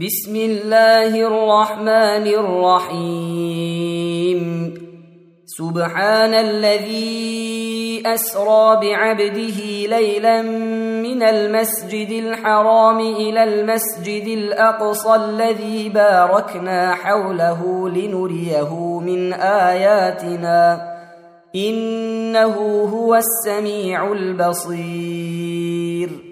بسم الله الرحمن الرحيم. سبحان الذي أسرى بعبده ليلا من المسجد الحرام إلى المسجد الأقصى الذي باركنا حوله لنريه من آياتنا. إنه هو السميع البصير.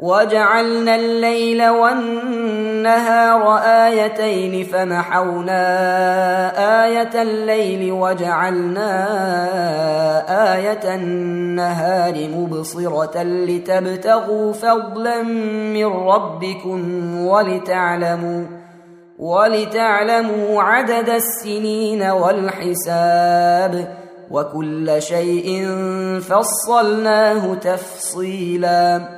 وجعلنا الليل والنهار آيتين فمحونا آية الليل وجعلنا آية النهار مبصرة لتبتغوا فضلا من ربكم ولتعلموا ولتعلموا عدد السنين والحساب وكل شيء فصلناه تفصيلا.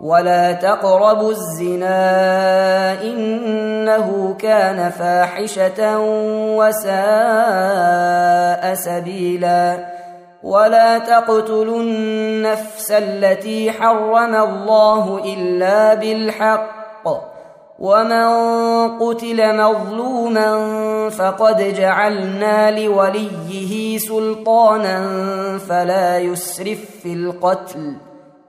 ولا تقربوا الزنا انه كان فاحشه وساء سبيلا ولا تقتلوا النفس التي حرم الله الا بالحق ومن قتل مظلوما فقد جعلنا لوليه سلطانا فلا يسرف في القتل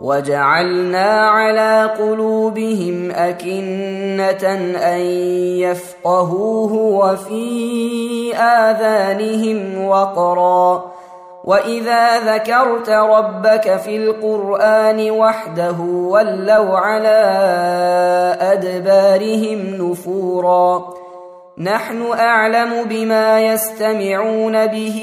وجعلنا على قلوبهم أكنة أن يفقهوه وفي آذانهم وقرا. وإذا ذكرت ربك في القرآن وحده ولوا على أدبارهم نفورا. نحن أعلم بما يستمعون به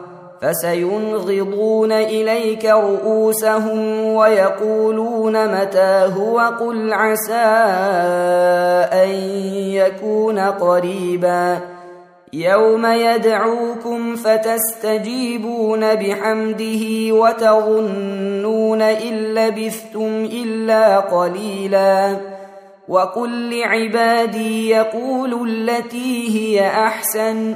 فسينغضون إليك رؤوسهم ويقولون متى هو قل عسى أن يكون قريبا يوم يدعوكم فتستجيبون بحمده وتظنون إن لبثتم إلا قليلا وقل لعبادي يقولوا التي هي أحسن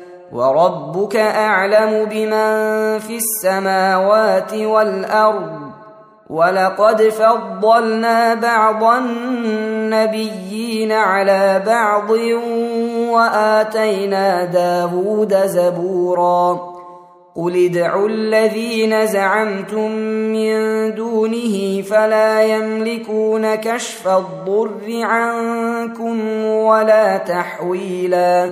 وربك أعلم بمن في السماوات والأرض ولقد فضلنا بعض النبيين على بعض وآتينا داود زبورا قل ادعوا الذين زعمتم من دونه فلا يملكون كشف الضر عنكم ولا تحويلا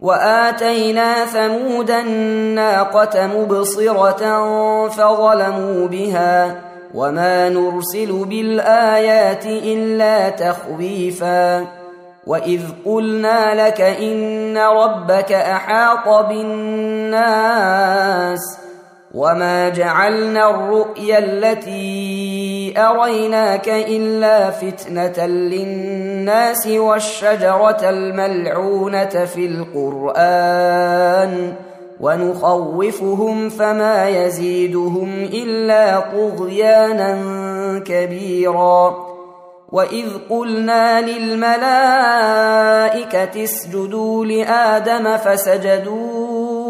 وآتينا ثمود الناقة مبصرة فظلموا بها وما نرسل بالآيات إلا تخويفا وإذ قلنا لك إن ربك أحاط بالناس وما جعلنا الرؤيا التي أريناك إلا فتنة للناس والشجرة الملعونة في القرآن ونخوفهم فما يزيدهم إلا طغيانا كبيرا وإذ قلنا للملائكة اسجدوا لآدم فسجدوا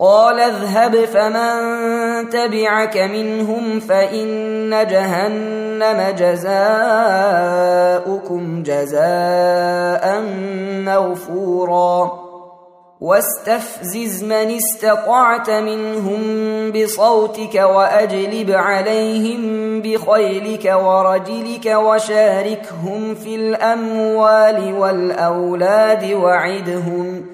قال اذهب فمن تبعك منهم فإن جهنم جزاؤكم جزاء موفورا. واستفزز من استطعت منهم بصوتك وأجلب عليهم بخيلك ورجلك وشاركهم في الأموال والأولاد وعدهم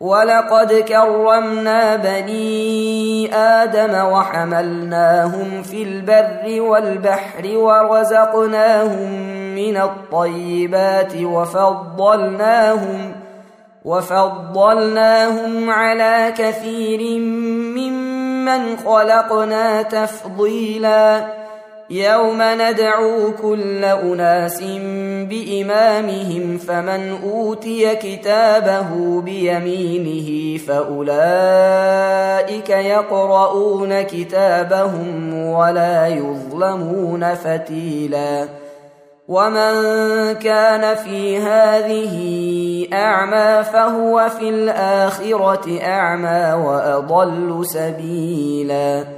ولقد كرمنا بني آدم وحملناهم في البر والبحر ورزقناهم من الطيبات وفضلناهم وفضلناهم على كثير ممن خلقنا تفضيلا يوم ندعو كل اناس بامامهم فمن اوتي كتابه بيمينه فاولئك يقرؤون كتابهم ولا يظلمون فتيلا ومن كان في هذه اعمى فهو في الاخره اعمى واضل سبيلا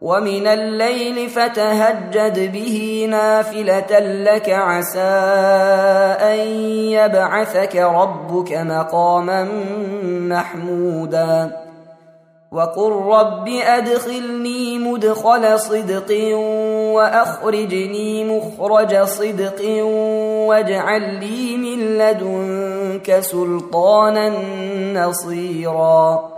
ومن الليل فتهجد به نافلة لك عسى أن يبعثك ربك مقاما محمودا. وقل رب أدخلني مدخل صدق وأخرجني مخرج صدق واجعل لي من لدنك سلطانا نصيرا.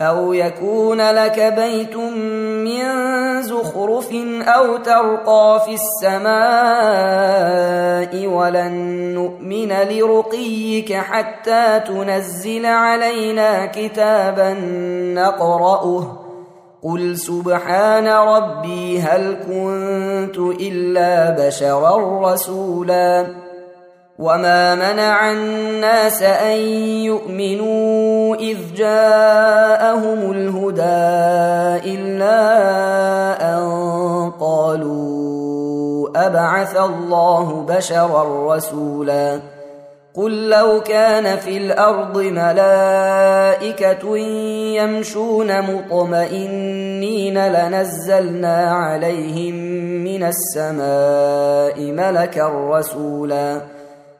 أو يكون لك بيت من زخرف أو ترقى في السماء ولن نؤمن لرقيك حتى تنزل علينا كتابا نقرأه قل سبحان ربي هل كنت إلا بشرا رسولا وما منع الناس أن يؤمنوا إذ جاءهم الهدى إلا أن قالوا أبعث الله بشرا رسولا قل لو كان في الأرض ملائكة يمشون مطمئنين لنزلنا عليهم من السماء ملكا رسولا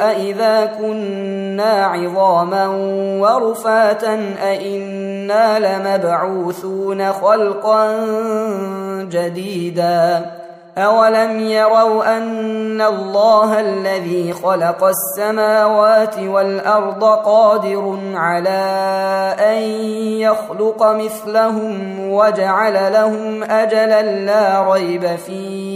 أإذا كنا عظاما ورفاتا أإنا لمبعوثون خلقا جديدا أولم يروا أن الله الذي خلق السماوات والأرض قادر على أن يخلق مثلهم وجعل لهم أجلا لا ريب فيه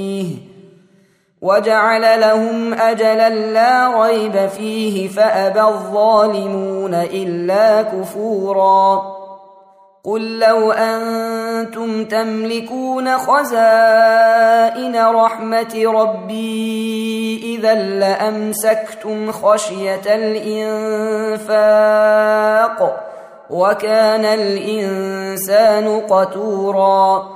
وجعل لهم أجلا لا ريب فيه فأبى الظالمون إلا كفورا. قل لو أنتم تملكون خزائن رحمة ربي إذا لأمسكتم خشية الإنفاق وكان الإنسان قتورا.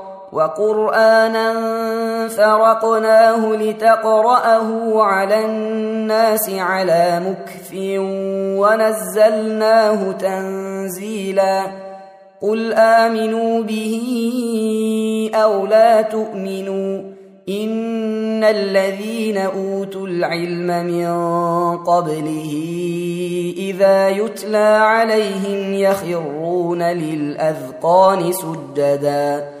وقرآنا فرقناه لتقرأه على الناس على مكث ونزلناه تنزيلا. قل آمنوا به أو لا تؤمنوا إن الذين أوتوا العلم من قبله إذا يتلى عليهم يخرون للأذقان سجدا.